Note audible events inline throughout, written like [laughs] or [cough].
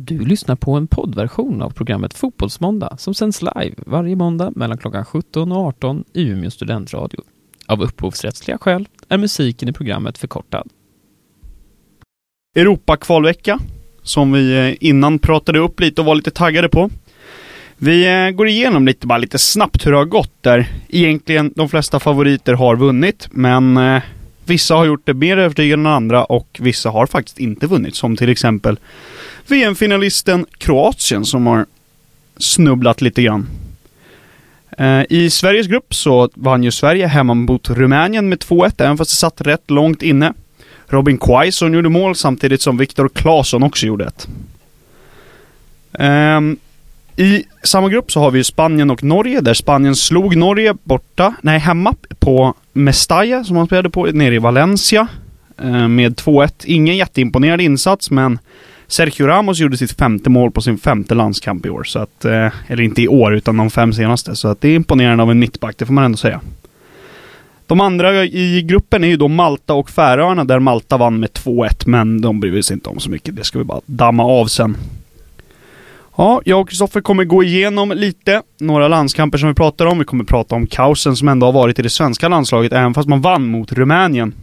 Du lyssnar på en poddversion av programmet Fotbollsmåndag som sänds live varje måndag mellan klockan 17 och 18 i Umeå studentradio. Av upphovsrättsliga skäl är musiken i programmet förkortad. Europakvalvecka, som vi eh, innan pratade upp lite och var lite taggade på. Vi eh, går igenom lite, bara lite snabbt hur det har gått där. Egentligen, de flesta favoriter har vunnit, men eh, vissa har gjort det mer övertygande än andra och vissa har faktiskt inte vunnit. Som till exempel VM-finalisten Kroatien som har snubblat lite grann. Eh, I Sveriges grupp så vann ju Sverige hemma mot Rumänien med 2-1, även fast det satt rätt långt inne. Robin Quaison gjorde mål samtidigt som Viktor Claesson också gjorde ett. Um, I samma grupp så har vi Spanien och Norge, där Spanien slog Norge borta, nej hemma på Mestalla som man spelade på nere i Valencia. Uh, med 2-1. Ingen jätteimponerad insats, men Sergio Ramos gjorde sitt femte mål på sin femte landskamp i år, så att, eh, eller inte i år, utan de fem senaste. Så att det är imponerande av en mittback, det får man ändå säga. De andra i gruppen är ju då Malta och Färöarna, där Malta vann med 2-1, men de bryr sig inte om så mycket. Det ska vi bara damma av sen. Ja, jag och Kristoffer kommer gå igenom lite, några landskamper som vi pratar om. Vi kommer prata om kaosen som ändå har varit i det svenska landslaget, även fast man vann mot Rumänien.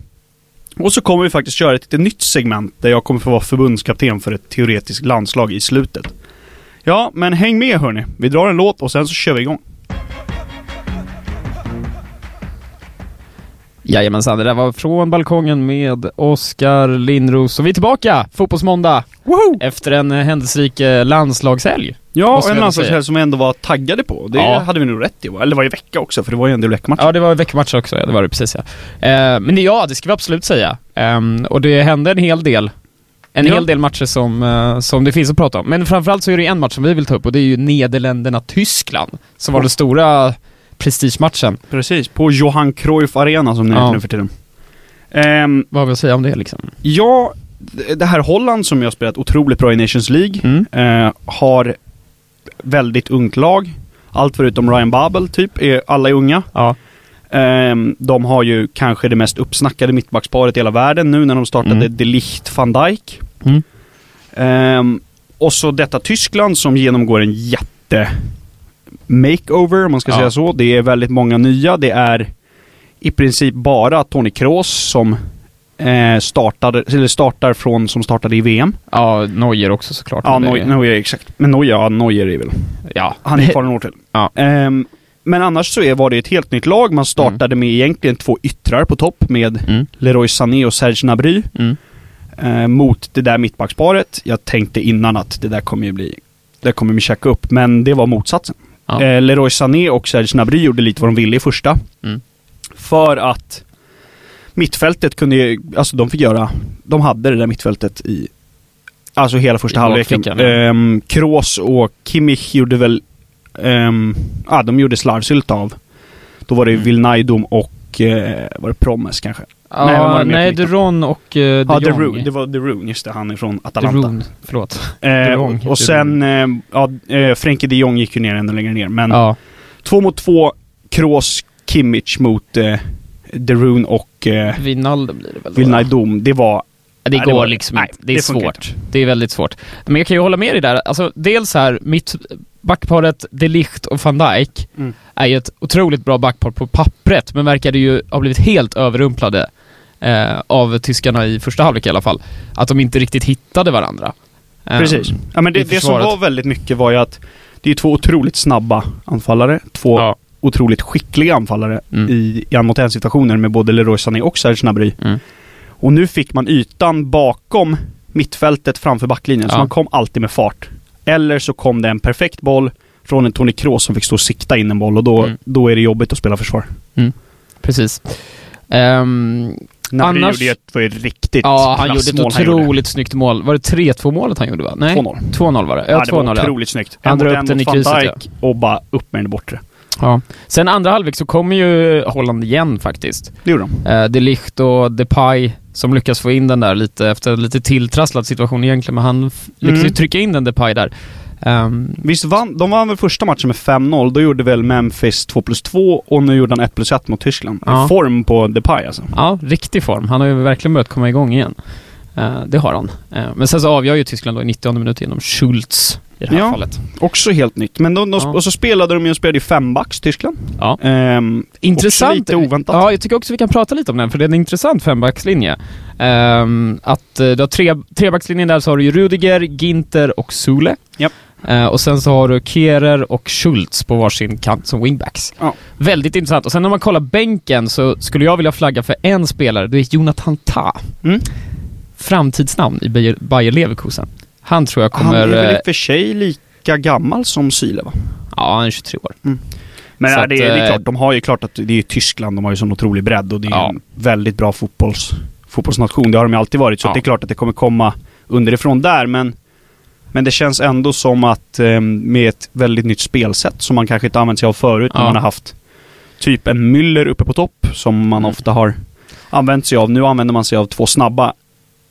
Och så kommer vi faktiskt köra ett lite nytt segment, där jag kommer få vara förbundskapten för ett teoretiskt landslag i slutet. Ja, men häng med hörni. Vi drar en låt och sen så kör vi igång. Jajamensan, det där var från balkongen med Oskar Lindros och vi är tillbaka! Fotbollsmåndag! Woho! Efter en eh, händelserik eh, landslagshelg. Ja, och en landslagshelg som vi ändå var taggade på. Det Ja. hade vi nog rätt i. Eller det var i vecka också, för det var ju en del veckomatcher. Ja, det var veckomatch också, ja, det var det precis ja. Eh, men ja, det ska vi absolut säga. Ehm, och det hände en hel del. En Ja. hel del matcher som, eh, som det finns att prata om. Men framförallt så är det en match som vi vill ta upp och det är ju Nederländerna-Tyskland. Som var den stora prestigematchen. Precis, på Johan Cruyff Arena som det Ja. heter nu för tiden. Ehm, Vad vill jag säga om det liksom? ja, det här Holland som jag har spelat otroligt bra i Nations League, Mm. eh, har väldigt ungt lag. Allt förutom Ryan Babel, typ, är alla är unga. Ja. Ehm, de har ju kanske det mest uppsnackade mittbacksparet i hela världen nu när de startade Mm. De Ligt van Dijk. Mm. Ehm, och så detta Tyskland som genomgår en jätte makeover, om man ska Ja. säga så. Det är väldigt många nya. Det är i princip bara Tony Kroos som eh, startade, eller startar från som startade i VM. Ja, Neuer också såklart. Ja, Neuer, Neuer exakt. Men Neuer, ja, Neuer är väl... Ja. Han är kvar [laughs] några år till. Ja. Ehm, men annars så är, var det ett helt nytt lag. Man startade med egentligen två yttrar på topp med Mm. Leroy Sané och Serge Gnabry. Mm. eh, mot det där mittbacksparet. Jag tänkte innan att det där kommer ju bli... Det kommer vi checka upp, men det var motsatsen. Ja. Eh, Leroy Sané och Serge Gnabry gjorde lite vad de ville i första. Mm. För att mittfältet kunde ju, alltså de fick göra, de hade det där mittfältet i, alltså hela första I halvleken. Ehm, Kroos och Kimmich gjorde väl, um, ja de gjorde slarvsylt av. Då var det Mm. Vilnaidum och, eh, var det Promes kanske? Ja, Nej, var det nej? Duron och uh, De Ja, De. Roon, det var De Roon, just det, han är från Atalanta. Duron, förlåt. Eh, och, och sen, eh, ja, eh, Frenkie de Jong gick ju ner ännu längre ner. Men Ja. två mot två, Kroos, Kimmich mot eh, De Roon och eh, Wijnaldum blir det väl då? Det var... Det Nej, går det var- liksom nej, inte. Det är det svårt. Det är väldigt svårt. Men jag kan ju hålla med dig där. Alltså, dels här, mitt backparet De Ligt och van Dijk Mm. är ju ett otroligt bra backpar på pappret, men verkade ju ha blivit helt överrumplade eh, av tyskarna i första halvlek i alla fall. Att de inte riktigt hittade varandra. Eh, Precis. Ja, men det, det som var väldigt mycket var ju att det är två otroligt snabba anfallare. Två Ja. otroligt skickliga anfallare Mm. i, i mot en situationer med både Leroy Sané och Serge Gnabry. Mm. Och nu fick man ytan bakom mittfältet framför backlinjen, så Ja. man kom alltid med fart. Eller så kom det en perfekt boll från en Toni Kroos som fick stå och sikta in en boll och då, Mm. då är det jobbigt att spela försvar. Precis. Ehm, Gnabry Annars- gjorde ett, var ju riktigt ja, han gjorde ett han gjorde. otroligt snyggt mål. Var det 3-2 målet han gjorde va? Nej? 2-0. 2-0 var det. Ja, Ja, det var 2-0 ja. otroligt snyggt. Han drar upp en den i krysset, Dijk och bara upp med den bortre. ja. Sen andra halvlek så kommer ju Holland igen faktiskt. Det gjorde de. Eh, De Ligt och Depay som lyckas få in den där lite efter en lite tilltrasslad situation egentligen, men han lyckas Mm. trycka in den Depay där. Ehm, Visst vann, de vann väl första matchen med 5-0, då gjorde väl Memphis 2 plus 2 och nu gjorde han 1 plus 1 mot Tyskland. Ja. Form på Depay alltså. ja, riktig form. Han har ju verkligen börjat komma igång igen. Eh, det har han. Eh, men sen så avgör ju Tyskland då i 90 minuten genom Schultz i det här Ja. fallet. Också helt nytt. Men de, de, Ja. Och så spelade de ju och spelade i fembacks, Tyskland. Ja. Ehm, Intressant. Lite oväntat. Ja, jag tycker också vi kan prata lite om den, för det är en intressant fembackslinje. Ehm, att eh, du har tre, trebackslinjen där så har du ju Rudiger, Ginter och Sule. Japp. Eh, och sen så har du Kehrer och Schultz på varsin kant som wingbacks. Ja. Väldigt intressant. Och sen när man kollar bänken så skulle jag vilja flagga för en spelare, det är Jonathan Tah. Mm. Framtidsnamn i Bayer Leverkusen. Han tror jag Han kommer... är väl i eh, och för sig lika gammal som Syle va? Ja, han är 23 år. Men Så ja, det, är, det är eh, klart, de har ju klart att det är Tyskland, de har ju sån otrolig bredd och det är Ja. en väldigt bra fotbolls, fotbollsnation. Det har de ju alltid varit, så Ja. det är klart att det kommer komma underifrån där, men men det känns ändå som att eh, med ett väldigt nytt spelsätt som man kanske inte använt sig av förut när man har haft typ en Müller uppe på topp som man Mm. ofta har använt sig av. Nu använder man sig av två snabba,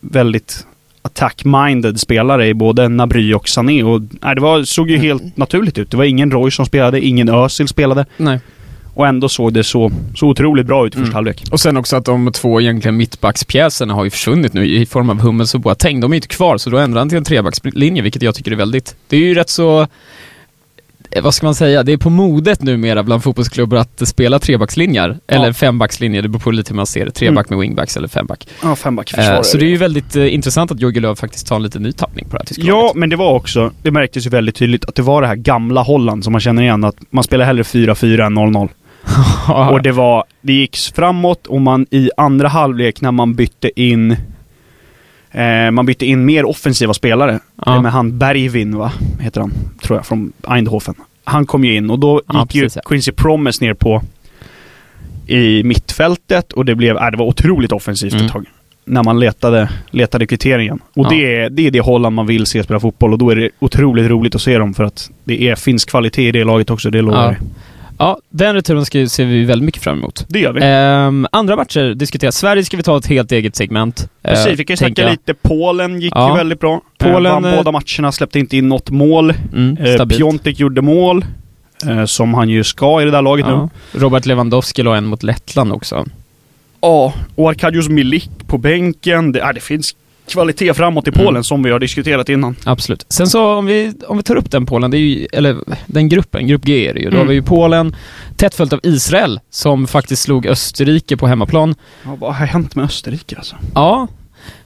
väldigt attack-minded spelare i både Nabry och Sané. Och, nej, det var, såg ju helt naturligt ut. Det var ingen Roy som spelade, ingen Özil spelade. Nej. Och ändå såg det så, så otroligt bra ut i första Mm. halvlek. Och sen också att de två egentligen mittbackspjäserna har ju försvunnit nu i form av Hummels och Boateng. De är ju inte kvar, så då ändrar han till en trebackslinje, vilket jag tycker är väldigt... Det är ju rätt så... eh, Vad ska man säga? Det är på modet numera bland fotbollsklubbar att spela trebackslinjer. Eller fembackslinjer, det beror på lite hur man ser det. Treback med wingbacks eller femback. Ja, femback Eh, så det är ju väldigt eh, intressant att Jörgen Löw faktiskt tar en lite ny tappning på det här tyska Ja, laget. men det var också, det märktes ju väldigt tydligt att det var det här gamla Holland som man känner igen. Att man spelar hellre 4-4 än 0-0. [laughs] Och det var, det gick framåt och man i andra halvlek när man bytte in eh, man bytte in mer offensiva spelare. Ja. Eh, Med han Bergvin, va? Heter han, tror jag, från Eindhoven. Han kom ju in och då Ja, gick ju precis, ja. Quincy Promes ner på i mittfältet och det blev, äh, det var otroligt offensivt Mm. ett tag. När man letade, letade kvitteringen. Och Ja. det, är, det är det Holland man vill se spela fotboll och då är det otroligt roligt att se dem för att det är finsk kvalitet i det laget också, det lovar Ja. Ja, den returen ska, ser vi väldigt mycket fram emot. Det gör vi. Ehm, andra matcher diskuteras. Sverige ska vi ta ett helt eget segment. Precis, Eh, vi kan ju snacka jag. lite. Polen gick Ja. ju väldigt bra. Polen, Polen, vann eh, båda matcherna, släppte inte in något mål. Mm, Eh. Piontek gjorde mål. Eh, som han ju ska i det där laget Ja. nu. Robert Lewandowski la en mot Lettland också. Ja, och Arkadiusz Milik på bänken. Det, äh, det finns kvalitet framåt i Polen Mm. som vi har diskuterat innan. Absolut. Sen så om vi, om vi tar upp den Polen, det är ju, eller den gruppen, grupp G är det ju. Då Mm. har vi ju Polen, tätt följt av Israel, som faktiskt slog Österrike på hemmaplan. Ja, vad har hänt med Österrike alltså? Ja,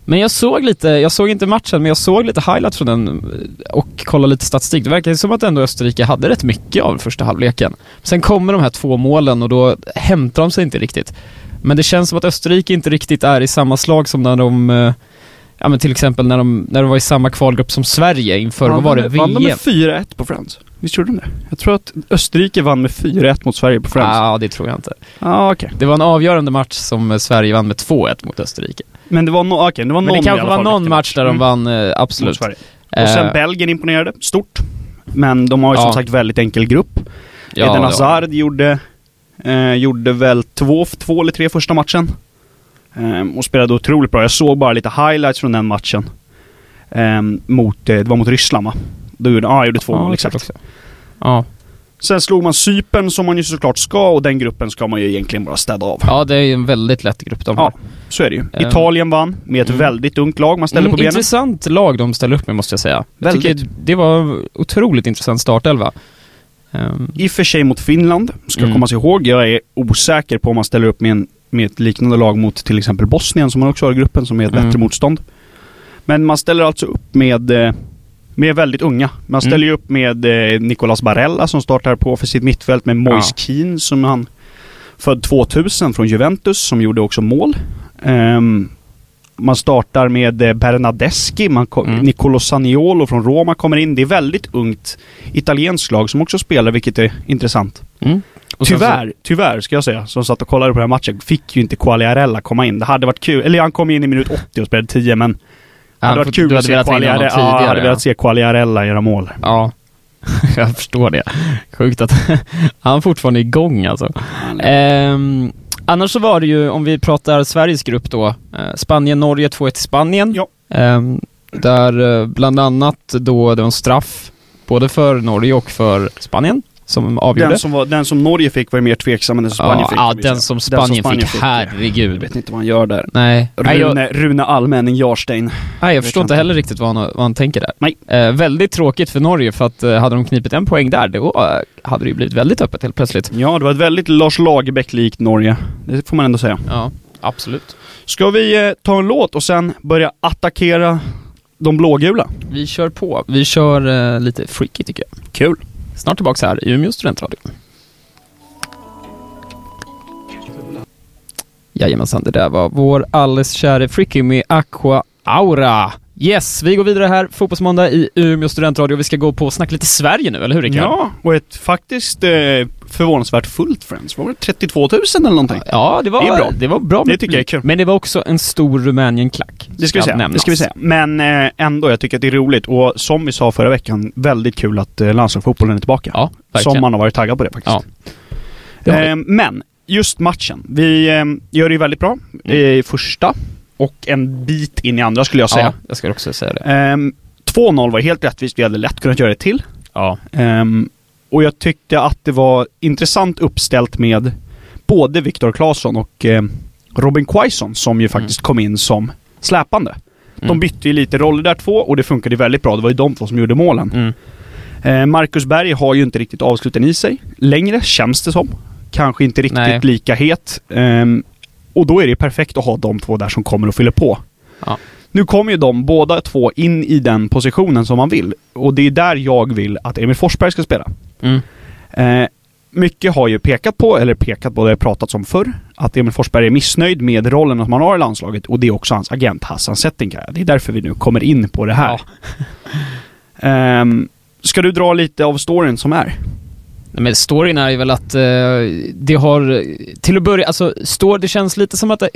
men jag såg lite, jag såg inte matchen, men jag såg lite highlights från den eh, och kollade lite statistik. Det verkar som att ändå Österrike hade rätt mycket av första halvleken. Sen kommer de här två målen och då hämtar de sig inte riktigt. Men det känns som att Österrike inte riktigt är i samma slag som när de eh, Ja men till exempel när de, när de var i samma kvalgrupp som Sverige inför, vad var det, Vann de VM? med 4-1 på Friends? Visst gjorde de det? Jag tror att Österrike vann med 4-1 mot Sverige på Friends. Ja, det tror jag inte. ah, okej. Det var en avgörande match som eh, Sverige vann med 2-1 mot Österrike. Men det var, no, okay, det var någon Men det kanske var fall någon match där de Mm, vann, mot absolut. Och sen Eh, Belgien imponerade, stort. Men de har ju som Ja. sagt väldigt enkel grupp. ja, Eden. Hazard gjorde, eh, gjorde väl två, två eller tre första matchen. Eh, och spelade otroligt bra. Jag såg bara lite highlights från den matchen. Eh, mot, eh, det var mot Ryssland va? Då gjorde, ah, gjorde två Ja, mål, exakt. Ja. Sen slog man Cypern som man ju såklart ska och den gruppen ska man ju egentligen bara städa av. ja, det är ju en väldigt lätt grupp de har. Ja, så är det ju. Ehm. Italien vann med ett Mm. väldigt ungt lag man ställer Mm, på benen. Intressant lag de ställer upp med måste jag säga. Jag Väldigt. tycker det var otroligt intressant startelva. Ehm, I och för sig mot Finland, ska Mm. komma sig ihåg. Jag är osäker på om man ställer upp med, en, med ett liknande lag mot till exempel Bosnien som man också har i gruppen som är ett Mm. bättre motstånd. Men man ställer alltså upp med, eh, med väldigt unga. Man ställer Mm. ju upp med eh, Nicolas Barella som startar på för sitt mittfält med Moise Keane som han född 2000 från Juventus som gjorde också mål. Ehm, man startar med eh, Bernadeschi, man Mm. Nicolo Saniolo från Roma kommer in. Det är väldigt ungt italienskt lag som också spelar, vilket är intressant. mm. Och sen Tyvärr, tyvärr ska jag säga, som satt och kollade på den här matchen, fick ju inte Quagliarella komma in. Det hade varit kul. Eller han kom in i minut 80 och spelade 10, men det hade varit kul att se Quagliarella, ja, tidigare, hade ja. velat se Quagliarella göra mål. Ja, [laughs] jag förstår det. Sjukt att [laughs] han är fortfarande igång alltså. Ehm, annars så var det ju, om vi pratar Sveriges grupp då, eh, Spanien-Norge 2-1 till Spanien. Ja. Ehm, där eh, bland annat då det var en straff både för Norge och för Spanien. Som avgjorde. Den som, var, den som Norge fick var mer tveksam än den som Spanien ja, fick. ja, kan vi säga. den som Spanien, fick, Jag herregud. vet inte vad han gör där. Nej. Nej, jag, Rune, Rune Almänning Jarstein. nej, jag förstår jag inte inte. heller riktigt vad han, vad han tänker där. Nej. Eh, väldigt tråkigt för Norge för att eh, hade de knipit en poäng där, då eh, hade det ju blivit väldigt öppet helt plötsligt. Ja, det var ett väldigt Lars Lagerbäck-likt Norge. Det får man ändå säga. Ja, absolut. Ska vi eh, ta en låt och sen börja attackera de blågula? Vi kör på. Vi kör eh, lite freaky tycker jag. Kul. Snart tillbaks här i Umeå studentradio. Jajamensan, det där var vår alldeles käre Fricky med Aqua Aura. Yes, vi går vidare här, Fotbollsmåndag i Umeå studentradio. Vi ska gå på och snacka lite Sverige nu, eller hur Rickard? Ja, och ett faktiskt eh, förvånansvärt fullt Friends. Var det 32 000 eller någonting? Ja, det var, Det är bra. Det var bra. Det tycker jag är kul. Men det var också en stor Rumänien-klack. Det ska vi säga. Det nämnas. ska vi säga. Men eh, ändå, jag tycker att det är roligt. Och som vi sa förra veckan, väldigt kul att eh, landslagsfotbollen är tillbaka. Ja, verkligen. Som man har varit taggad på det faktiskt. Ja. Det. Eh, men, just matchen. Vi eh, gör det ju väldigt bra i första och en bit in i andra skulle jag säga. Ja, jag ska också säga det. Ehm, 2-0 var helt rättvist. Vi hade lätt kunnat göra det till. Ja. Ehm, och jag tyckte att det var intressant uppställt med både Viktor Claesson och eh, Robin Quaison som ju faktiskt kom in som släpande. De Mm. bytte ju lite roller där två och det funkade väldigt bra. Det var ju de två som gjorde målen. Mm. Eh, Marcus Berg har ju inte riktigt avsluten i sig längre, känns det som. Kanske inte riktigt Nej. lika het. Ehm, och då är det perfekt att ha de två där som kommer och fyller på. Ja. Nu kommer ju de båda två in i den positionen som man vill. Och det är där jag vill att Emil Forsberg ska spela. Mm. Eh, mycket har ju pekat på, eller pekat på, det har pratats om förr, att Emil Forsberg är missnöjd med rollen som han har i landslaget och det är också hans agent Hassan Settinkaya. Det är därför vi nu kommer in på det här. [laughs] Ehm, ska du dra lite av storyn som är? Nej, Men storyn är ju väl att eh, det har, till att börja, alltså står, det känns lite som att det,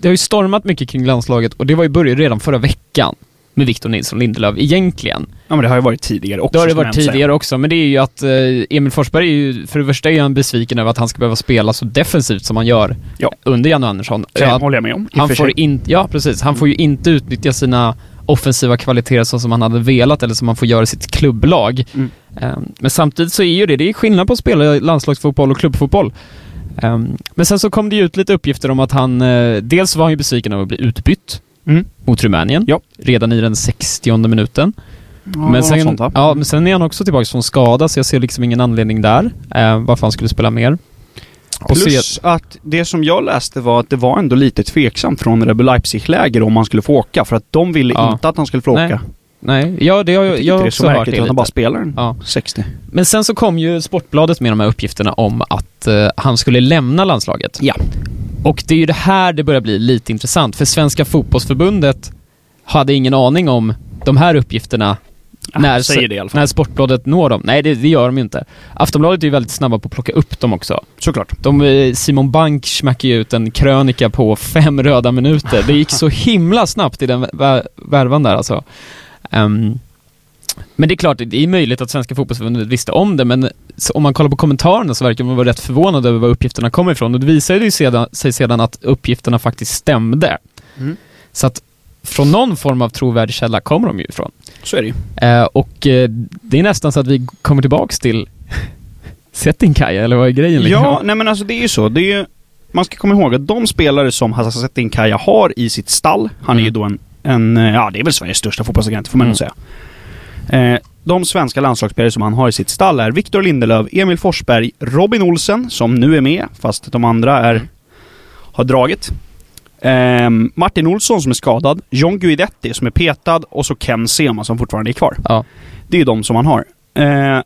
det har ju stormat mycket kring landslaget och det var ju börjat redan förra veckan med Victor Nilsson Lindelöf egentligen. Ja men det har ju varit tidigare också. Det har det varit säga. tidigare också, men det är ju att eh, Emil Forsberg är ju, för det första är han besviken över att han ska behöva spela så defensivt som han gör Ja. under Janne Andersson. Det håller jag med om. han får sig. in, ja precis, han får ju inte utnyttja sina offensiva kvaliteter så som han hade velat eller som han får göra i sitt klubblag. Mm. Ehm, Men samtidigt så är ju det, det är skillnad på att spela landslagsfotboll och klubbfotboll. Ehm, Men sen så kom det ju ut lite uppgifter om att han, eh, dels var han ju besviken över att bli utbytt Mm. mot Rumänien, Ja. redan i den 60 minuten. Ja, men, sen, sånt, ja, men sen är han också tillbaka från skada, så jag ser liksom ingen anledning där, eh, varför han skulle spela mer. Plus att det som jag läste var att det var ändå lite tveksamt från Rebel Leipzig-läger om han skulle få åka. För att de ville Ja. inte att han skulle få Nej, åka. Nej, ja det har jag, jag är också så hört märkligt det att han bara spelar en Ja. 60. Men sen så kom ju Sportbladet med de här uppgifterna om att eh, han skulle lämna landslaget. Ja. Och det är ju det här det börjar bli lite intressant, för Svenska fotbollsförbundet hade ingen aning om de här uppgifterna när, säger det i alla fall. när Sportbladet når dem. Nej, det, det gör de ju inte. Aftonbladet är ju väldigt snabba på att plocka upp dem också. Såklart. De, eh, Simon Bank smackade ju ut en krönika på fem röda minuter. Det gick så himla snabbt i den vä- värvan där alltså. Ehm, men det är klart, det är möjligt att Svenska fotbollsförbundet visste om det, men om man kollar på kommentarerna så verkar man vara rätt förvånad över var uppgifterna kommer ifrån. Och det visade ju sedan, sig sedan att uppgifterna faktiskt stämde. Mm. Så att från någon form av trovärdig källa kommer de ju ifrån. Så är det ju. Eh, och eh, det är nästan så att vi kommer tillbaks till [laughs] Settingkaja, eller vad är grejen? liksom? Ja, nej men alltså det är ju så. Det är ju, man ska komma ihåg att de spelare som Hassan Settinkaya har i sitt stall, han är ju Mm. då en, en, eh, ja det är väl Sveriges största fotbollsagent får man nog Mm. säga. Eh, de svenska landslagsspelare som han har i sitt stall är Viktor Lindelöf, Emil Forsberg, Robin Olsen, som nu är med, fast de andra är, Mm. har dragit. Eh, Martin Olsson som är skadad, John Guidetti som är petad och så Ken Sema som fortfarande är kvar. Ja. Det är ju de som han har. Eh,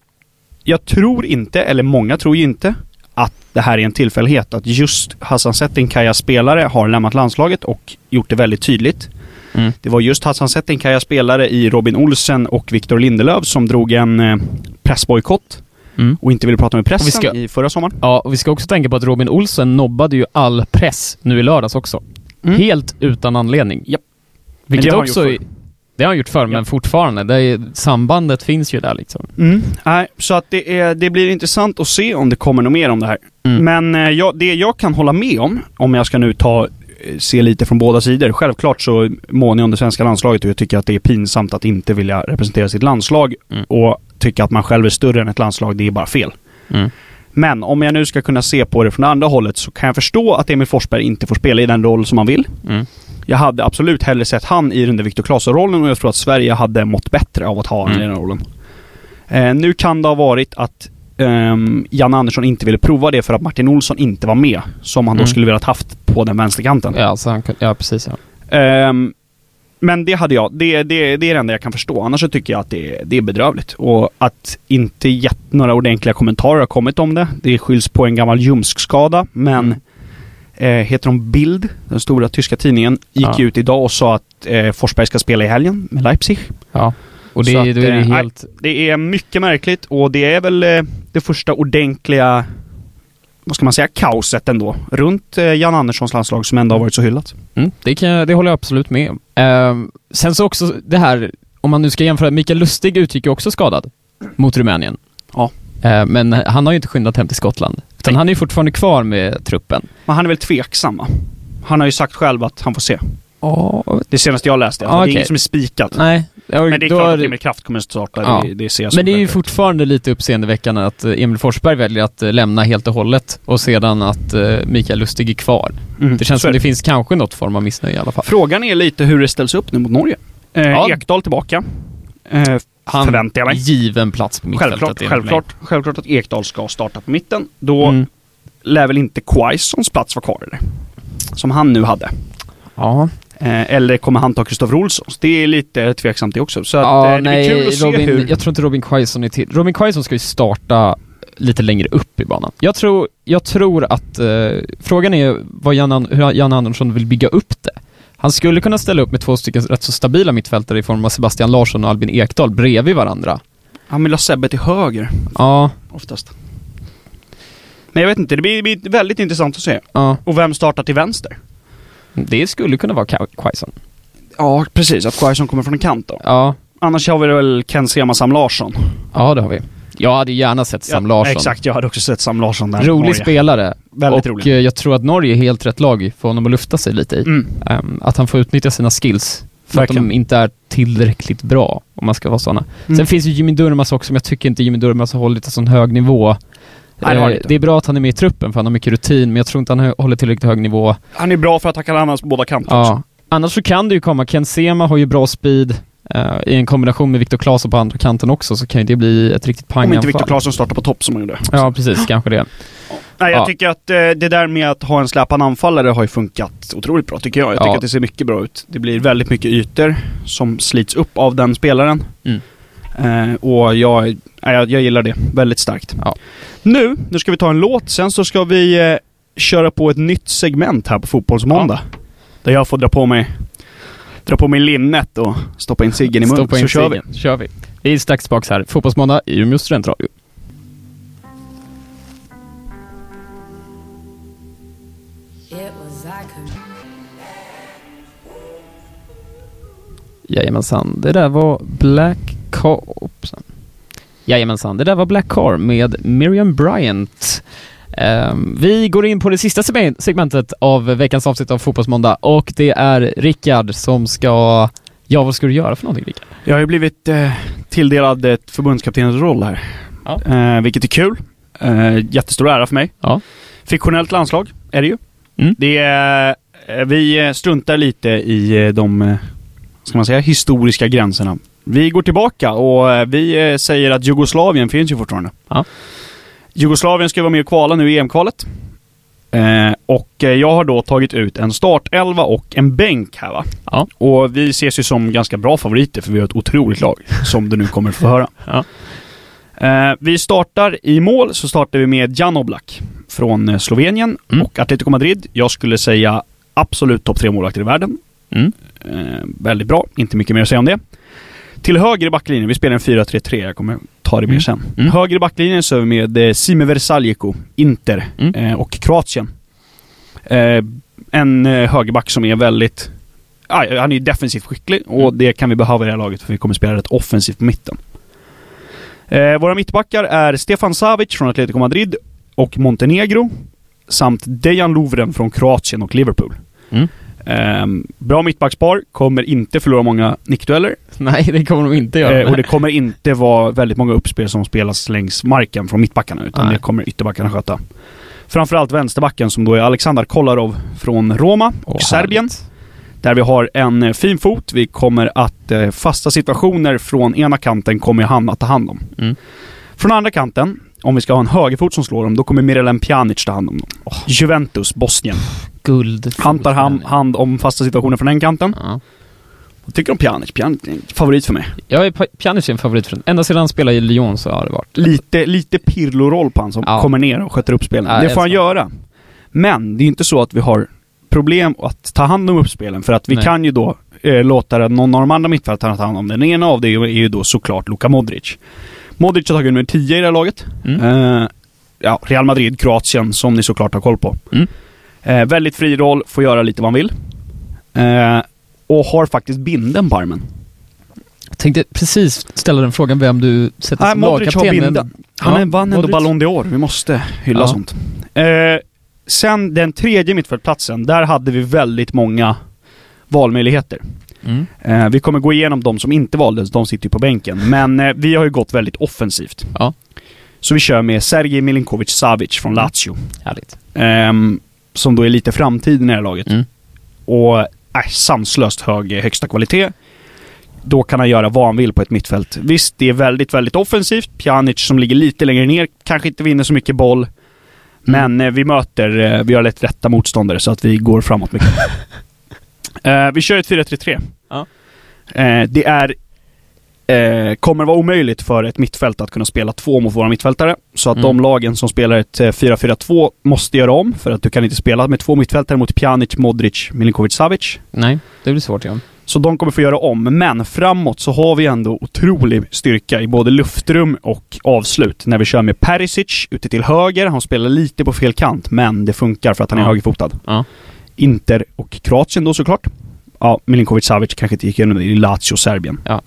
jag tror inte, eller många tror ju inte, att det här är en tillfällighet. Att just Hassan Settinkaya spelare har lämnat landslaget och gjort det väldigt tydligt. Mm. Det var just Hassan Settinkaya spelare i Robin Olsen och Viktor Lindelöf som drog en eh, pressbojkott Mm. och inte ville prata med pressen ska- i förra sommaren. Ja, och vi ska också tänka på att Robin Olsen nobbade ju all press nu i lördags också. Mm. Helt utan anledning. Japp. Vilket det också... är- det har han gjort förr, men fortfarande. Det är, sambandet finns ju där liksom. Mm. Nej, så att det, är, det blir intressant att se om det kommer något mer om det här. Mm. Men eh, ja, det jag kan hålla med om, om jag ska nu ta eh, se lite från båda sidor. Självklart så månar jag om det svenska landslaget och jag tycker att det är pinsamt att inte vilja representera sitt landslag Mm. och tycka att man själv är större än ett landslag, det är bara fel. Mm. Men om jag nu ska kunna se på det från andra hållet så kan jag förstå att Emil Forsberg inte får spela i den roll som han vill. Mm. Jag hade absolut hellre sett han i den där Viktor Claesson-rollen och jag tror att Sverige hade mått bättre av att ha honom Mm. i den rollen. Eh, nu kan det ha varit att um, Jan Andersson inte ville prova det för att Martin Olsson inte var med. Som han då Mm. skulle velat haft på den vänsterkanten. Ja, så han, ja, precis ja. Ehm, men det hade jag. Det, det, det är det enda jag kan förstå. Annars så tycker jag att det, det är bedrövligt. Och att inte gett några ordentliga kommentarer har kommit om det. Det skylls på en gammal ljumskskada. Men Mm. eh, heter de Bild, den stora tyska tidningen, gick Ja. ut idag och sa att eh, Forsberg ska spela i helgen med Leipzig. ja. Och det, att, är det eh, nej. helt... Det är mycket märkligt och det är väl eh, det första ordentliga vad ska man säga, kaoset ändå. Runt eh, Jan Anderssons landslag som ändå har varit så hyllat. Mm, det, kan, det håller jag absolut med om. Ehm, sen så också det här, om man nu ska jämföra, Mikael Lustig utgick ju också skadad mot Rumänien. Ja. Ehm, men han har ju inte skyndat hem till Skottland. Utan Nej. han är ju fortfarande kvar med truppen. Men han är väl tveksam va? Han har ju sagt själv att han får se. Ja, Det senaste jag läste. Ah, det är inget som är spikat. nej. Ja, Men det är klart att Emil Kraft kommer att starta. Ja. Det, det ser jag Men det är ju självklart. fortfarande lite uppseendeväckande att eh, Emil Forsberg väljer att eh, lämna helt och hållet och sedan att eh, Mikael Lustig är kvar. Mm, Det känns som det finns kanske något form av missnöje i alla fall. Frågan är lite hur det ställs upp nu mot Norge. Eh, Ja. Ekdal tillbaka. Eh, Han förväntar jag mig. given plats på mittfältet. Självklart, självklart, självklart att Ekdal ska starta på mitten. Då Mm. lär väl inte Quaisons plats vara kvar eller? Som han nu hade. Ja, eller kommer han ta Kristoffer Olssons? Det är lite tveksamt det också. Så att, ja eh, det nej, blir kul att se Robin, hur... jag tror inte Robin Quaison är till. Robin Quaison ska ju starta lite längre upp i banan. Jag tror, jag tror att, eh, frågan är vad Jan, An- hur Jan Andersson vill bygga upp det. Han skulle kunna ställa upp med två stycken rätt så stabila mittfältare i form av Sebastian Larsson och Albin Ekdal bredvid varandra. Han vill ha Sebbe till höger, Ja, oftast. Men jag vet inte, det blir, blir väldigt intressant att se. ja. Och vem startar till vänster? Det skulle kunna vara Quaison. Ja, precis. Att Quaison kommer från en kant då. Ja, Annars har vi väl Ken Sema Sam Larsson. ja det har vi. Jag hade gärna sett Sam ja, Larsson. Exakt, jag hade också sett Sam Larsson där. Rolig spelare. Väldigt och rolig. eh, jag tror att Norge är helt rätt lag för honom att lufta sig lite i. Mm. Ehm, att han får utnyttja sina skills. För Verkligen. att de inte är tillräckligt bra, om man ska vara sådana. Mm. Sen finns ju Jimmy Durmaz också, men jag tycker inte Jimmy Durmaz har hållit en sån hög nivå. Nej, det Eh, det är bra att han är med i truppen, för han har mycket rutin, men jag tror inte han håller tillräckligt hög nivå. Han är bra för att han kan användas på båda kanter också. Ja. Annars så kan det ju komma, Ken Sema har ju bra speed, eh, i en kombination med Viktor Claesson på andra kanten också, så kan ju det bli ett riktigt Om inte panganfall. Viktor Claesson startar på topp som han gjorde. Ja, precis, kanske det. Nej, jag Ja. tycker att eh, det där med att ha en släpande anfallare har ju funkat otroligt bra tycker jag. Jag tycker Ja. att det ser mycket bra ut. Det blir väldigt mycket ytor som slits upp av den spelaren. Mm. Eh, och jag, jag, jag gillar det väldigt starkt. Ja. Nu, nu ska vi ta en låt. Sen så ska vi eh, köra på ett nytt segment här på Fotbollsmåndag. Där jag får dra på mig dra på mig linnet och stoppa in ciggen i munnen. Stoppa Så kör vi. kör vi. Vi är strax tillbaka här. Fotbollsmåndag i Umeå studentradio. Jajamensan, det där var Black Car... Hoppsan. Jajamensan, det där var Black Car med Miriam Bryant. Ehm, vi går in på det sista segmen- segmentet av veckans avsnitt av Fotbollsmåndag och det är Rickard som ska... Ja, vad ska du göra för någonting Rickard? Jag har ju blivit eh, tilldelad ett förbundskaptenens roll här. Ja. Eh, vilket är kul. Eh, jättestor ära för mig. Ja. Fiktionellt landslag är det ju. Mm. Det är, eh, vi struntar lite i eh, de, eh, ska man säga, historiska gränserna. Vi går tillbaka och eh, vi eh, säger att Jugoslavien finns ju fortfarande. Ja. Jugoslavien ska vara med och kvala nu i EM-kvalet. Eh, och eh, jag har då tagit ut en startelva och en bänk här va. Ja. Och vi ses ju som ganska bra favoriter för vi har ett otroligt lag, som du nu kommer att få höra. [laughs] Ja. Eh, vi startar i mål så startar vi med Jan Oblak från Slovenien Mm. och Atletico Madrid. Jag skulle säga absolut topp tre målvakter i världen. Mm. Eh, väldigt bra, inte mycket mer att säga om det. Till höger i backlinjen, vi spelar en 4-3-3, jag kommer ta det mer Mm. sen. Mm. Höger i backlinjen så är vi med eh, Sime Versaljeko, Inter Mm. eh, och Kroatien. Eh, en högerback som är väldigt... Han är defensivt skicklig och Mm. det kan vi behöva i det här laget för vi kommer spela rätt offensivt på mitten. Våra mittbackar är Stefan Savic från Atletico Madrid och Montenegro samt Dejan Lovren från Kroatien och Liverpool. Mm. Ehm, bra mittbackspar, kommer inte förlora många nickdueller. Nej, det kommer de inte göra. Eh, och det kommer inte vara väldigt många uppspel som spelas längs marken från mittbackarna, utan Nej. det kommer ytterbackarna sköta. Framförallt vänsterbacken som då är Alexander Kolarov från Roma och Åh, Serbien. härligt. Där vi har en eh, fin fot. Vi kommer att eh, fasta situationer från ena kanten kommer han att ta hand om. Mm. Från andra kanten, om vi ska ha en högerfot som slår dem, då kommer Mirelem Pjanic ta hand om dem. Juventus, Bosnien. Guld. Han tar ham- hand om fasta situationer från den kanten. Ja. Vad tycker om Pjanic? Pjanic är en favorit för mig. Jag är Pa- Pjanic är en favorit för den. Ända sedan han spelade i Lyon så har det varit. Lite, lite Pirlo-roll på han som Ja. kommer ner och sköter upp spelen. Ja, det jag får han göra. Men det är inte så att vi har problem att ta hand om uppspelen. För att vi Nej. kan ju då eh, låta någon av de andra mittfältarna ta hand om det. Den ena av det är ju då såklart Luka Modric. Modric har tagit nummer 10 i det här laget. Mm. Eh, ja, Real Madrid, Kroatien, som ni såklart har koll på. Mm. Eh, väldigt fri roll, får göra lite vad han vill. Eh, och har faktiskt binden på armen. Jag tänkte precis ställa den frågan vem du sätter Nej, som Modric har binden. Han Ja, vann ändå. Ballon d'Or. Vi måste hylla Ja. sånt. Eh, sen den tredje mittfältplatsen, där hade vi väldigt många valmöjligheter. Mm. Eh, vi kommer gå igenom de som inte valdes, de sitter ju på bänken. Men eh, vi har ju gått väldigt offensivt. Ja. Så vi kör med Sergej Milinkovic Savic från. Lazio. Härligt. Ehm, som då är lite framtiden i det här laget. Mm. Och är sanslöst hög högsta kvalitet. Då kan han göra vad han vill på ett mittfält. Visst, det är väldigt, väldigt offensivt. Pjanic som ligger lite längre ner kanske inte vinner så mycket boll. Men eh, vi möter, eh, vi har lätt rätta motståndare så att vi går framåt mycket. [laughs] eh, vi kör ett 4-3-3. Ja. Eh, det är eh, kommer vara omöjligt för ett mittfält att kunna spela två mot våra mittfältare. Så att Mm. de lagen som spelar ett eh, 4-4-2 måste göra om, för att du kan inte spela med två mittfältare mot Pjanic, Modric, Milinkovic, Savic. Nej, det blir svårt ja. Så de kommer få göra om, men framåt så har vi ändå otrolig styrka i både luftrum och avslut. När vi kör med Perisic ute till höger, han spelar lite på fel kant, men det funkar för att han är Ja. högerfotad. Ja. Inter och Kroatien då såklart. Ja, Milinkovic Savic kanske inte gick igenom i Lazio, Serbien. Ja.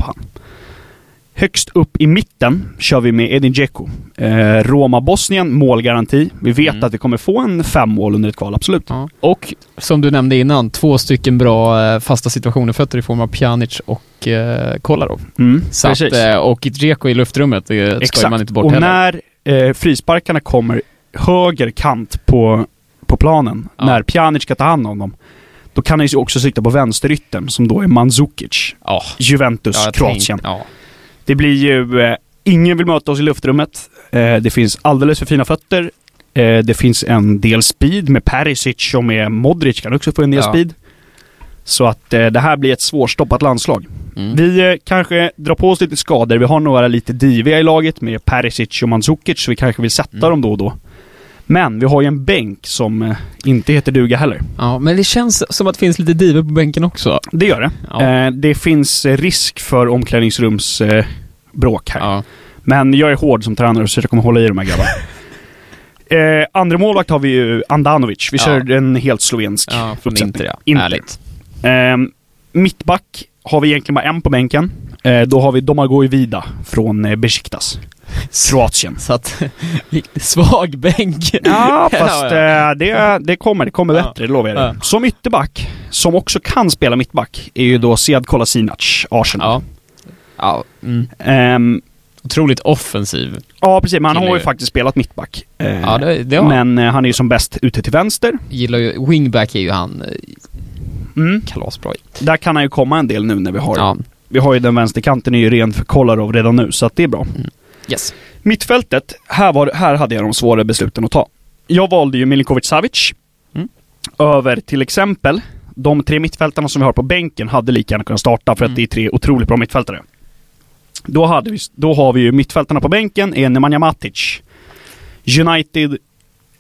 Högst upp i mitten kör vi med Edin Dzeko. Eh, Roma-Bosnien, målgaranti. Vi vet Mm. att vi kommer få en fem mål under ett kval, absolut. ja. Och som du nämnde innan, två stycken bra eh, fasta situationer fötter i form av Pjanic och eh, Kolarov. Mm, Så att, precis. eh, och Dzeko i luftrummet, det ska man inte bort och heller. när eh, frisparkarna kommer höger kant på, på planen, Ja. när Pjanic ska ta hand om dem, då kan han ju också sitta på vänsteryttern som då är Mandzukic. Ja, Juventus, ja, Kroatien. tänk- Ja. Det blir ju... Eh, ingen vill möta oss i luftrummet. Eh, det finns alldeles för fina fötter. Eh, det finns en del speed med Perisic och med Modric kan också få en del Ja. speed. Så att eh, det här blir ett svårstoppat landslag. Mm. Vi eh, kanske drar på oss lite skador. Vi har några lite diviga i laget med Perisic och Mandzukic, så vi kanske vill sätta Mm. dem då och då. Men vi har ju en bänk som eh, inte heter duga heller. ja, men det känns som att det finns lite diver på bänken också. Det gör det. Ja. Eh, det finns eh, risk för omklädningsrumsbråk bråk här. Ja. Men jag är hård som tränare så jag kommer hålla i de här grabbarna. [laughs] eh, andra målvakt har vi ju Andanovic. Vi Ja. kör en helt slovensk Ja, från. Inter ja. Inter. Härligt. Eh, mittback har vi egentligen bara en på bänken. Eh, då har vi Domagoj Vida från eh, Besiktas. Kroatien. Så att, [laughs] svag bänk. Ja, fast [laughs] Ja, ja. eh, det, det kommer. Det kommer Ja. bättre, det lovar jag dig. Ja. Som ytterback, som också kan spela mittback, är ju då Sead Kolasinac, Arsenal. Ja. Ja. Mm. Ehm, Otroligt offensiv. ja, precis. Men han har ju ju. faktiskt spelat mittback. Eh, Ja, det, det men eh, han är ju som bäst ute till vänster. Gillar ju, wingback är ju han Mm. kalasbra. Där kan han ju komma en del nu när vi har... Ja. Vi har ju den vänsterkanten är ju ren för Kolarov redan nu, så att det är bra. Yes. Mittfältet, här, var, här hade jag de svåra besluten att ta. Jag valde ju Milinkovic Savic. Mm. Över till exempel de tre mittfältarna som vi har på bänken hade lika gärna kunnat starta för att Mm. det är tre otroligt bra mittfältare. Då, hade vi, då har vi ju mittfältarna på bänken, är Nemanja Matic. United,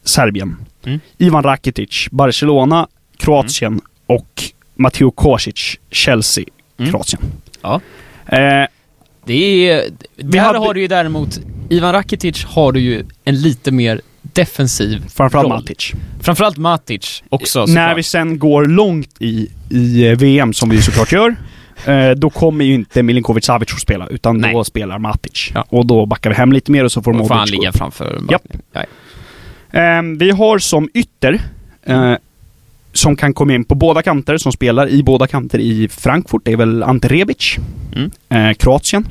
Serbien. Mm. Ivan Rakitic, Barcelona, Kroatien och Matteo Kosic, Chelsea, Mm. Kroatien. Ja. Eh, Det är... Där hade- har du ju däremot, Ivan Rakitic har du ju en lite mer defensiv framförallt roll. Matic. Framförallt Matic också När såklart. vi sen går långt i, i eh, VM, som vi såklart gör, eh, då kommer ju inte Milinkovic Savic att spela, utan Nej. då spelar Matic. Ja. Och då backar vi hem lite mer och så får Modric gå ligga upp. framför Japp. Ja. Eh, Vi har som ytter, eh, som kan komma in på båda kanter, som spelar i båda kanter i Frankfurt, det är väl Ante Rebic, Mm. eh, Kroatien.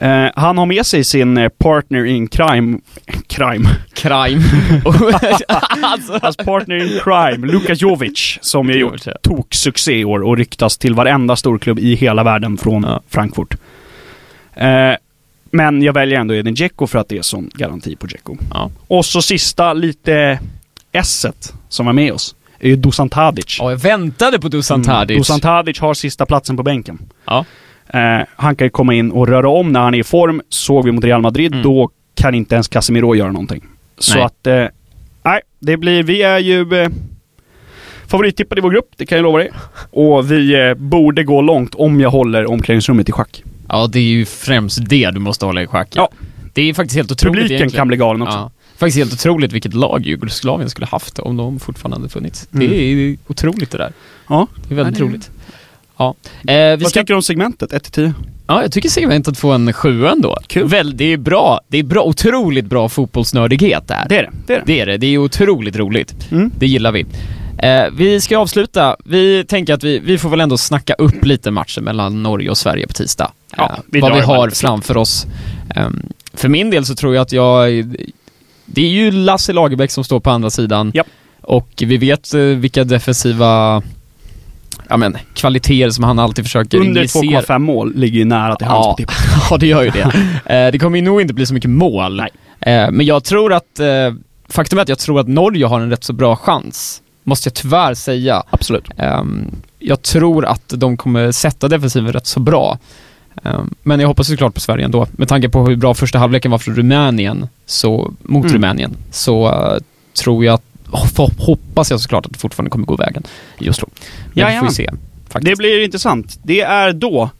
Eh, han har med sig sin eh, partner in crime, crime, Crime. [laughs] alltså, hans partner in crime, Luka Jovic, som ju gjort tok-succé i år och ryktas till varenda storklubb i hela världen från Ja. Frankfurt. Eh, men jag väljer ändå Edin Dzeko för att det är sån garanti på Dzeko. Ja. Och så sista lite S som var med oss, är ju Dusan Tadic. Ja, jag väntade på Dusan Tadic. Mm. Dusan Tadic har sista platsen på bänken. Ja. Eh, han kan ju komma in och röra om när han är i form. Såg vi mot Real Madrid, Mm. då kan inte ens Casemiro göra någonting. Så Nej. att, eh, nej, det blir, vi är ju eh, favorittippade i vår grupp, det kan jag lova dig. Och vi eh, borde gå långt om jag håller omklädningsrummet i schack. Ja, det är ju främst det du måste hålla i schack. Ja. Det är faktiskt helt otroligt Publiken egentligen. kan bli galen också. Ja. Faktiskt helt otroligt vilket lag Jugoslavien skulle haft om de fortfarande hade funnits. Mm. Det är otroligt det där. Ja. Det är väldigt Ja, det är- roligt. Ja. Eh, vi Vad ska, tycker du om segmentet 1-10? ja, jag tycker segmentet får en sjua ändå. Kul. Väl, det är bra. Det är bra, otroligt bra fotbollsnördighet där. Det är det. Det är det. Det är det. Det är otroligt roligt. Mm. Det gillar vi. Eh, vi ska avsluta. Vi tänker att vi, vi får väl ändå snacka upp lite matchen mellan Norge och Sverige på tisdag. Ja, Eh, vi vad vi har framför oss. Ehm, för min del så tror jag att jag... Det är ju Lasse Lagerbäck som står på andra sidan. Japp. Och vi vet eh, vilka defensiva ja, men, kvaliteter som han alltid försöker Under injicera. 2,5 mål ligger ju nära till hans Ja. tipp. [laughs] Ja, det gör ju det. [laughs] Eh, det kommer ju nog inte bli så mycket mål. Nej. Eh, men jag tror att, faktum är att jag tror att Norge har en rätt så bra chans. Måste jag tyvärr säga. Absolut. Ehm, jag tror att de kommer sätta defensiven rätt så bra. Ehm, men jag hoppas såklart på Sverige ändå. Med tanke på hur bra första halvleken var för Rumänien, så, mot Mm. Rumänien, så eh, tror jag, hoppas jag såklart att det fortfarande kommer gå vägen i Oslo. Men vi får Jajamän. se. Faktiskt. Det blir intressant. Det är då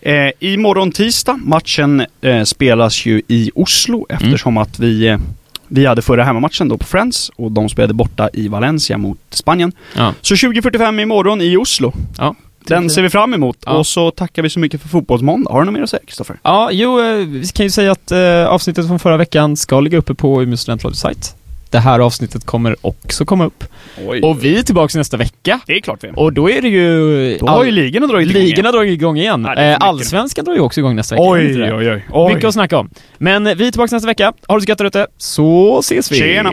eh, imorgon tisdag. Matchen eh, spelas ju i Oslo eftersom att vi, eh, vi hade förra hemmamatchen då på Friends och de spelade borta i Valencia mot Spanien. Ja. Så 20.45 imorgon i Oslo. Ja. Den ser vi fram emot. Ja. Och så tackar vi så mycket för Fotbollsmåndag. Har du något mer att säga Kristoffer? Ja, jo, eh, vi kan ju säga att eh, avsnittet från förra veckan ska ligga uppe på Umeå studentradios sajt. Det här avsnittet kommer också komma upp. Oj. Och vi är tillbaka nästa vecka. det är klart vi är. Och då är det ju... Då har ju ligorna dragit igång Ligorna drar igång igen. För eh, mycket. Allsvenskan drar ju också igång nästa vecka. Oj, oj, oj. oj. Mycket att snacka om. Men eh, vi är tillbaka nästa vecka. Ha det så gött där ute, så ses vi! Tjena.